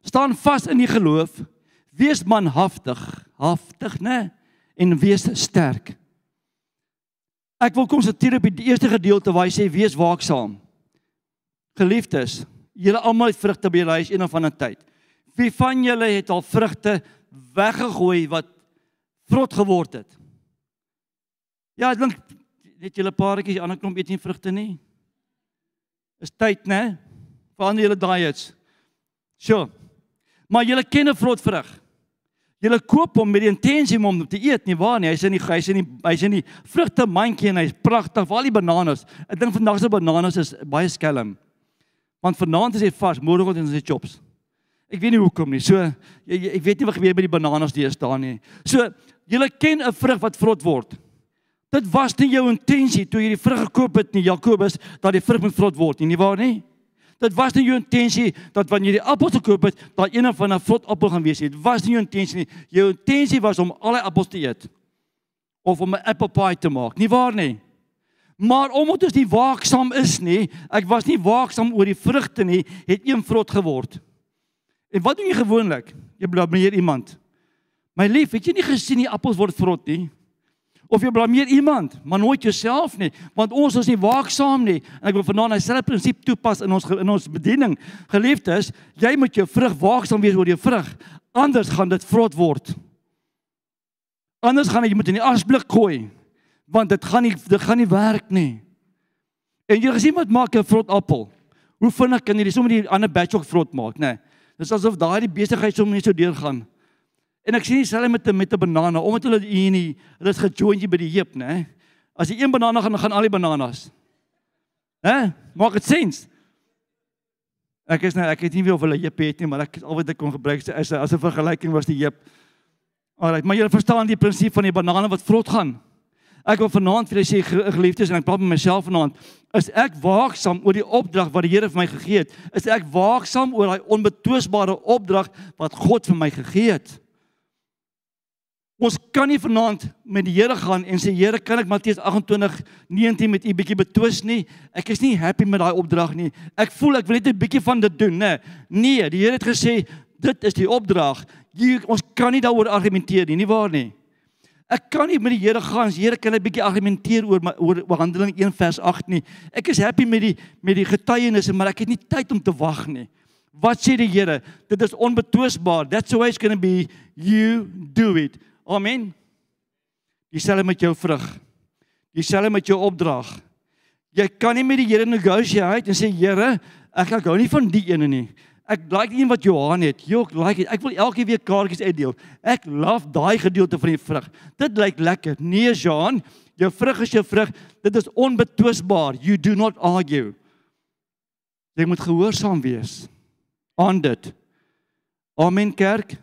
staan vas in die geloof, Wees manhaftig, haftig, né? En wees sterk. Ek wil konsentreer op die eerste gedeelte waar hy sê wees waaksaam. Geliefdes, julle almal het vrugte by julle huis een of ander tyd. Wie van julle het al vrugte weggegooi wat vrot geword het? Ja, ek dink net julle paartjies, ander klomp eet nie vrugte nie. Is tyd, né? Verander julle diets. Sjoe. Maar julle ken 'n vrot vrug. Julle koop hom met die intensie om hom te eet, nie waar nie? Hy's in die hy's in die hy's in die vrugtemandjie en hy's pragtig. Waar die bananas. Ek dink vandag se bananas is baie skelm. Want vanaand is hy vars, môreoggend is hy chops. Ek weet nie hoekom nie. So ek weet nie wat gebeur met die bananas die is daar nie. So julle ken 'n vrug wat vrot word. Dit was nie jou intensie toe jy die vrug gekoop het nie, Jakobus, dat die vrug moet vrot word nie, nie waar nie? Dit was nie jou intensie dat wanneer jy die appels gekoop het, daar een van 'n vrot appel gaan wees nie. Dit was nie jou intensie nie. Jou intensie was om al die appels te eet of om 'n apple pie te maak. Nie waar nie? Maar omdat ons nie waaksaam is nie, ek was nie waaksaam oor die vrugte nie, het een vrot geword. En wat doen jy gewoonlik? Jy blameer iemand. My lief, het jy nie gesien die appels word vrot nie? Of jy blameer iemand, maar nooit jouself nie, want ons is nie waaksaam nie. En ek wil vanaand dieselfde prinsip toepas in ons in ons bediening. Geliefdes, jy moet jou vrug waaksaam wees oor jou vrug, anders gaan dit vrot word. Anders gaan jy moet in die asblik gooi, want dit gaan nie dit gaan nie werk nie. En jy gesien wat maak 'n vrot appel? Hoe vinnig kan jy die sommer die ander batch ook vrot maak, nê? Nee, dis asof daai die besigheid sommer net so deurgaan. En ek sien dieselfde met met 'n banana, omdat hulle hier nie, hulle is gejoin by die heup? Nee. As jy een banana gaan, gaan al die bananas. Hè? Maak dit sens? Ek is nou ek weet nie wie of hulle heup het nie, maar ek al wat ek kon gebruik is as 'n vergelyking was die heup. Alraai, maar jy verstaan die prinsip van die banane wat vrot gaan. Ek wil vanaand vir julle sê geliefdes en ek praat met myself vanaand, is ek waaksaam oor die opdrag wat die Here vir my gegee het? Is ek waaksaam oor daai onbetwisbare opdrag wat God vir my gegee het? Ons kan nie vanaand met die Here gaan en sê Here, kan ek Matteus 28:19 met u bietjie betwis nie? Ek is nie happy met daai opdrag nie. Ek voel ek wil net 'n bietjie van dit doen, nê? Nee, die Here het gesê dit is die opdrag. Jy, ons kan nie daaroor argumenteer nie, nie waar nie? Ek kan nie met die Here gaan, Here, kan ek bietjie argumenteer oor my, oor Handelinge 1 vers 8 nie. Ek is happy met die met die getuienisse, maar ek het nie tyd om te wag nie. Wat sê die Here? Dit is onbetwisbaar. That's the way it's going to be. You do it. Amen. Dieselfde met jou vrug. Dieselfde met jou opdrag. Jy kan nie met die Here negotiate en sê Here, ek ek hou nie van die ene nie. Ek like die een wat Johan het. Jy ook like it. Ek wil elke week kaartjies uitdeel. Ek love daai gedeelte van die vrug. Dit lyk lekker. Nee, Johan, jou vrug is jou vrug. Dit is onbetwisbaar. You do not argue. Jy moet gehoorsaam wees aan dit. Amen kerk.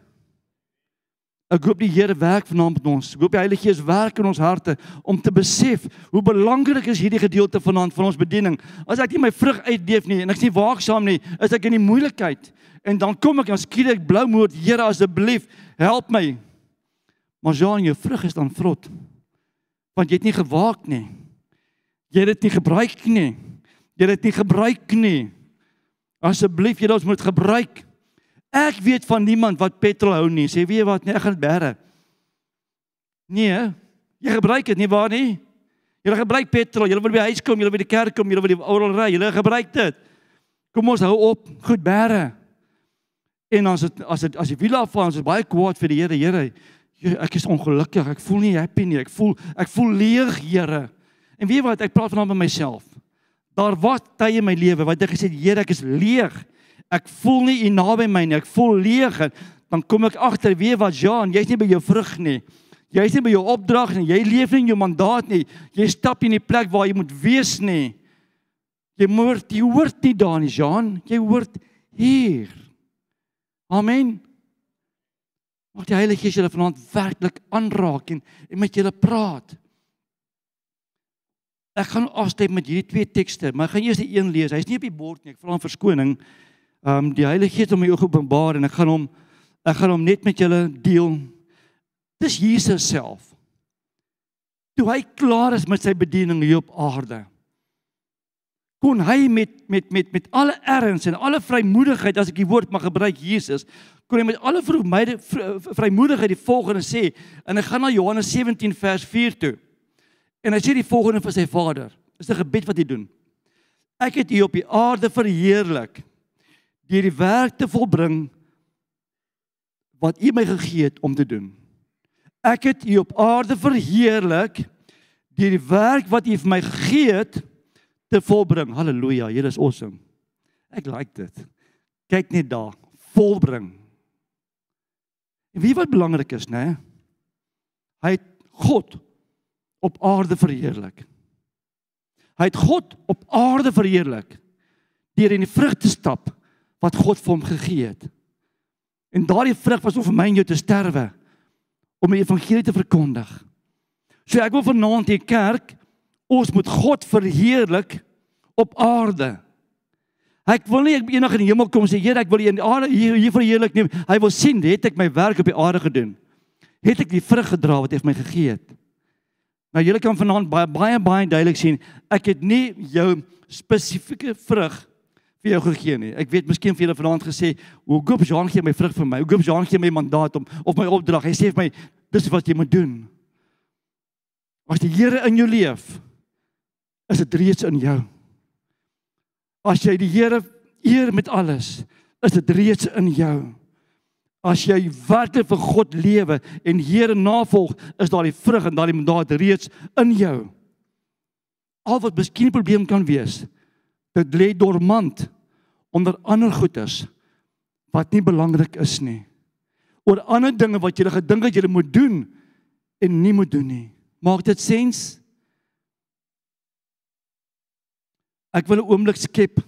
Ek hoop die Here werk vanaand met ons. Ek hoop die Heilige Gees werk in ons harte om te besef hoe belangrik is hierdie gedeelte vanaand van ons bediening. As ek nie my vrug uitdeef nie en ek is nie waaksaam nie, is ek in die moeilikheid. En dan kom ek en skiet ek blou moed, Here asseblief, help my. Maar Jean, jou vrug is dan vrot. Want jy het nie gewaak nie. Jy het dit nie gebruik nie. Jy het dit nie gebruik nie. Asseblief, jy moet gebruik. Ek weet van niemand wat petrol hou nie. Sê weet jy wat, nee, ek gaan dit bære. Nee, jy gebruik dit nie waar nie. Jy gebruik petrol. Jy wil by die huis kom, jy wil by die kerk kom, jy wil die oral ry. Jy gebruik dit. Kom ons hou op, goed bære. En as dit as dit as die wiele afval, ons is baie kwaad vir die Here. Here, ek is ongelukkig. Ek voel nie happy nie. Ek voel ek voel leeg, Here. En weet jy wat, ek praat vanaand met myself. Daar was tye in my lewe wat ek gesê het, Here, ek is leeg. Ek voel nie u naby my nie. Ek voel leeg en dan kom ek agter weet wat Jean, jy's nie by jou vrug nie. Jy's nie by jou opdrag nie. Jy leef nie in jou mandaat nie. Jy stap nie in die plek waar jy moet wees nie. Jy moet jy hoort nie daar nie, Jean. Jy hoort hier. Amen. Mag die Heilige Gees julle vanaand werklik aanraak en, en met julle praat. Ek gaan afstem met hierdie twee tekste, maar ek gaan eers die een lees. Hy's nie op die bord nie. Ek vra om verskoning um die Heilige Gees om my openbaar en ek gaan hom ek gaan hom net met julle deel. Dis Jesus self. Toe hy klaar is met sy bediening hier op aarde. Kon hy met met met met alle erns en alle vrymoedigheid as ek die woord mag gebruik Jesus, kon hy met alle vrymoedigheid die volgende sê en ek gaan na Johannes 17 vers 4 toe. En hy sê die volgende vir sy Vader. Dis 'n gebed wat hy doen. Ek het U op die aarde verheerlik deur die werk te volbring wat U my gegee het om te doen. Ek het U op aarde verheerlik deur die werk wat U vir my gegee het te volbring. Halleluja, Here is awesome. Ek like dit. Kyk net daar, volbring. En wie wat belangrik is, né? Hy het God op aarde verheerlik. Hy het God op aarde verheerlik deur in die vrug te stap wat God vir hom gegee het. En daardie vrug was om vir my en jou te sterwe om die evangelie te verkondig. So ek wil vanaand hier kerk ons moet God verheerlik op aarde. Ek wil nie ek eendag in die hemel kom sê Here ek wil hier in die aarde hier, hier verheerlik neem. Hy wil sien het ek my werk op die aarde gedoen. Het ek die vrug gedra wat hy vir my gegee het. Nou julle kan vanaand baie baie baie duidelik sien ek het nie jou spesifieke vrug vir jou gegee nie. Ek weet miskien vir julle vanaand gesê, "Hoe goop Jean gee my vrug vir my? Hoe goop Jean gee my mandaat om of my opdrag? Hy sê vir my, dis wat jy moet doen." As die Here in jou leef, is dit reeds in jou. As jy die Here eer met alles, is dit reeds in jou. As jy werklik vir God lewe en Here navolg, is daar die vrug en daardie mandaat reeds in jou. Al wat miskien 'n probleem kan wees, dit lê dormant onder ander goeders wat nie belangrik is nie. Oor ander dinge wat jy gedink het jy moet doen en nie moet doen nie. Maak dit sens? Ek wil 'n oomblik skep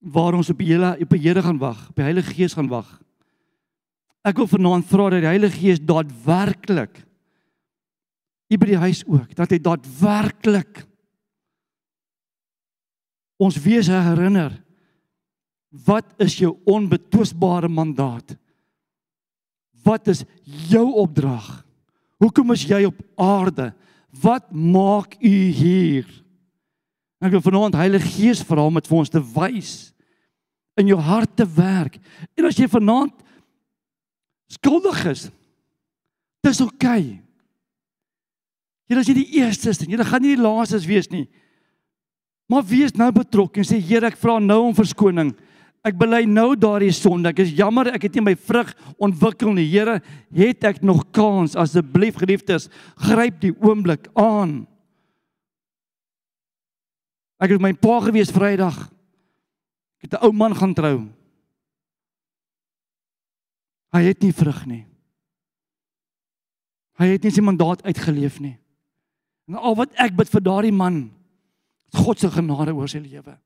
waar ons op die hele op die Here gaan wag, op die Heilige Gees gaan wag. Ek wil vanaand vra dat die Heilige Gees daadwerklik hier by die huis ook, dat hy daadwerklik ons wese herinner wat is jou onbetwisbare mandaat? Wat is jou opdrag? Hoekom is jy op aarde? Wat maak u hier? Ek wil vanaand Heilige Gees vra om dit vir ons te wys in jou hart te werk. En as jy vanaand skuldig is, dis oukei. Okay. Jy is nie die eerste nie, jy gaan nie die laaste wees nie. Maar wees nou betrokke en sê Here, ek vra nou om verskoning. Ek bely nou daardie sonde. Ek is jammer ek het nie my vrug ontwikkel nie. Here, het ek nog kans asseblief geliefdes, gryp die oomblik aan. Ek het my pa gewees Vrydag. Ek het 'n ou man gaan trou. Hy het nie vrug nie. Hy het nie sy mandaat uitgeleef nie. En al wat ek bid vir daardie man, God se genade oor sy lewe.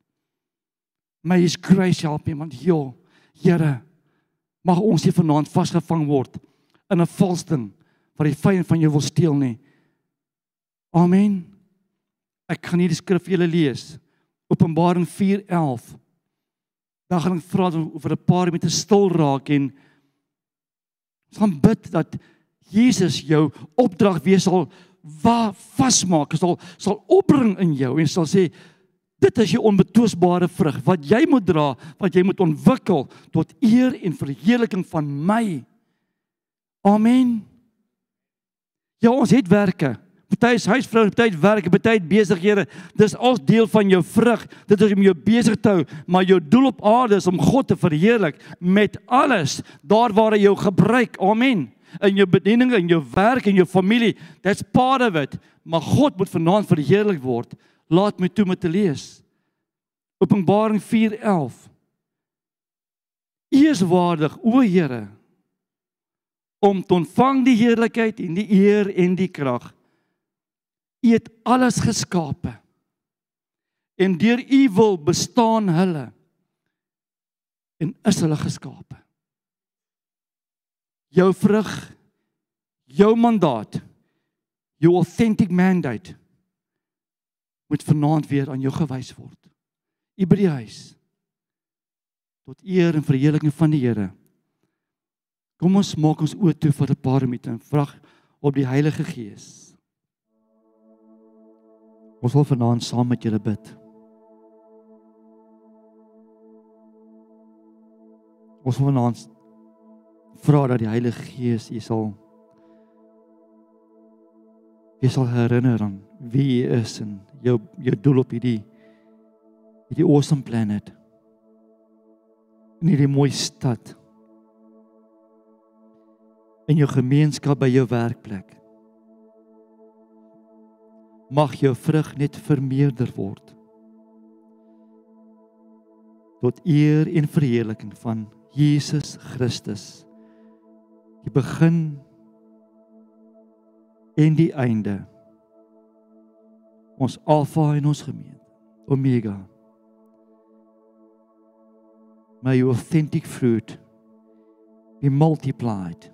May his grace help him want ja, Here, mag ons nie vanaand vasgevang word in 'n vals ding wat die vyand van jou wil steel nie. Amen. Ek gaan nie die skrif vir julle lees. Openbaring 4:11. Dan gaan ek vra oor 'n paar met 'n stil raak en gaan bid dat Jesus jou opdrag wees sal vasmaak sal sal opbring in jou en sal sê dit is jou onbetwisbare vrug wat jy moet dra wat jy moet ontwikkel tot eer en verheerliking van my amen ja ons het werke party is huisvrou party werk party besighede dis al deel van jou vrug dit is om jou besig te hou maar jou doel op aarde is om God te verheerlik met alles daar waar hy jou gebruik amen in jou bediening en jou werk en jou familie. That's part of it. Maar God moet vanaand verheerlik word. Laat my toe om te lees. Openbaring 4:11. U is waardig, o Here, om te ontvang die heerlikheid en die eer en die krag. U het alles geskape. En deur u wil bestaan hulle en is hulle geskape jou vrug, jou mandaat, jou authentic mandate moet vanaand weer aan jou gewys word. U by die huis tot eer en verheerliking van die Here. Kom ons maak ons oë toe vir 'n paar minute en vra op die Heilige Gees. Ons wil vanaand saam met julle bid. Ons wil vanaand vra dat die Heilige Gees u sal jy sal herinner aan wie jy is en jou jou doel op hierdie hierdie awesome planet. In hierdie mooi stad. In jou gemeenskap by jou werkplek. Mag jou vrug net vermeerder word. Tot eer en verheerliking van Jesus Christus. Die begin en die einde. Ons alfa en ons gemeente omega. May your authentic fruit be multiplied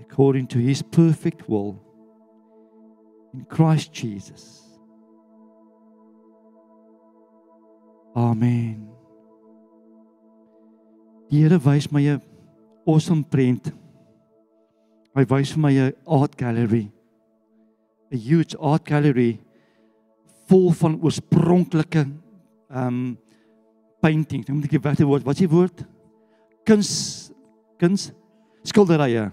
according to his perfect will in Christ Jesus. Amen. Die Here wys my 'n awesome prent. Hy wys vir my 'n art gallery. 'n Huge art gallery vol van oorspronklike um paintings. Ek moet ek wat die woord, wat is die woord? Kuns kuns skilderye.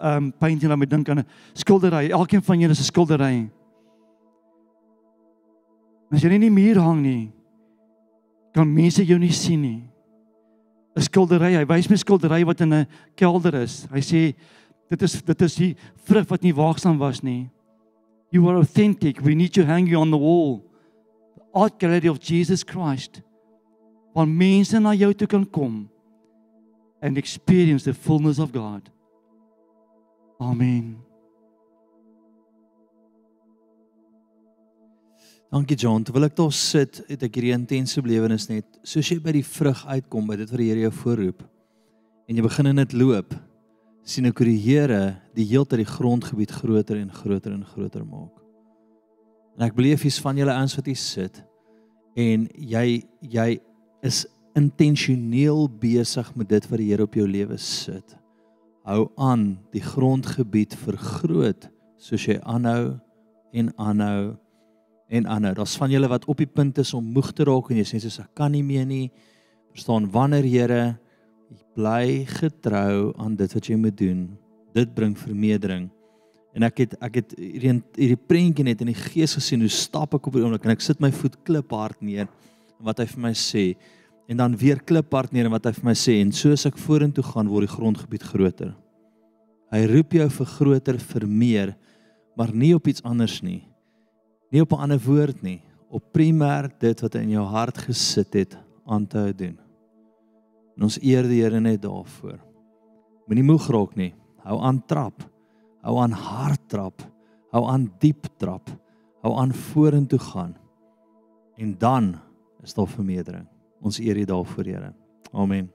Um painting laat my dink aan 'n skildery. Elkeen van julle is 'n skildery. As jy nie in die muur hang nie, kan mense jou nie sien nie. 'n skildery. Hy wys my skildery wat in 'n kelder is. Hy sê dit is dit is die vrug wat nie waaksaam was nie. You are authentic. We need to hang you on the wall. Art Gallery of Jesus Christ. Waar mense na jou toe kan kom and experience the fullness of God. Amen. Dankie John. Terwyl ek daar sit, het ek hierdie intense belewenis net. Soos jy by die vrug uitkom by dit wat die Here jou voorroep en jy begin in dit loop, sien ek hoe die Here die heeltyd die grondgebied groter en groter en groter maak. En ek beleef hier's van julle ouens wat hier sit en jy jy is intentioneel besig met dit wat die Here op jou lewe sit. Hou aan die grondgebied vergroot soos jy aanhou en aanhou en ander. Daar's van julle wat op die punt is om moeg te raak en jy sê soos ek kan nie meer nie. Verstaan wanneer Here bly getrou aan dit wat jy moet doen. Dit bring vermeerdering. En ek het ek het hierdie hierdie prentjie net in die gees gesien hoe stap ek op die oomblik en ek sit my voet kliphard neer en wat hy vir my sê en dan weer kliphard neer en wat hy vir my sê en soos ek vorentoe gaan word die grondgebied groter. Hy roep jou vir groter, vir meer, maar nie op iets anders nie nie op 'n ander woord nie, op primêr dit wat in jou hart gesit het aan te doen. En ons eer die Here net daarvoor. Moenie moeg raak nie. Hou aan trap. Hou aan hard trap. Hou aan diep trap. Hou aan vorentoe gaan. En dan is daar vermeerdering. Ons eer U daarvoor, Here. Amen.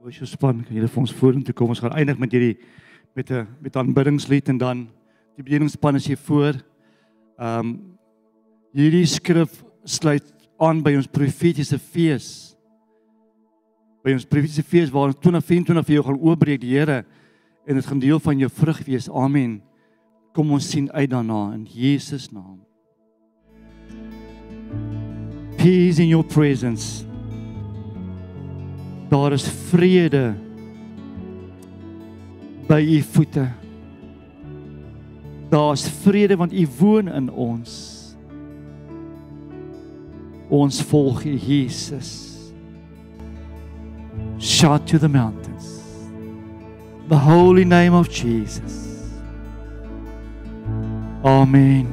Ons jou span, kan julle vir ons vorentoe kom. Ons gaan eindig met hierdie met 'n met aanbiddingslied en dan die bedieningspan as jy voor Ehm um, hierdie skrif sluit aan by ons profetiese fees. By ons profetiese fees waar ons 2024 vir jou gaan oopbreek die Here en dit gaan deel van jou vrug wees. Amen. Kom ons sien uit daarna in Jesus naam. Peace in your presence. Daar is vrede by u voete. Daar's vrede want U woon in ons. Ons volg U Jesus. Shout to the mountains. The holy name of Jesus. Amen.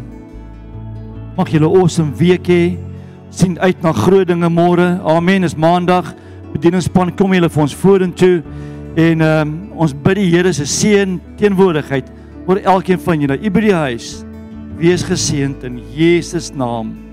Mag julle 'n awesome week hê. sien uit na groot dinge môre. Amen. Is maandag. Bedieningspan kom julle vir ons vorentoe en um, ons bid die Here se seën teenwoordigheid oor elkeen van julle. U by die huis. Wees geseënd in Jesus naam.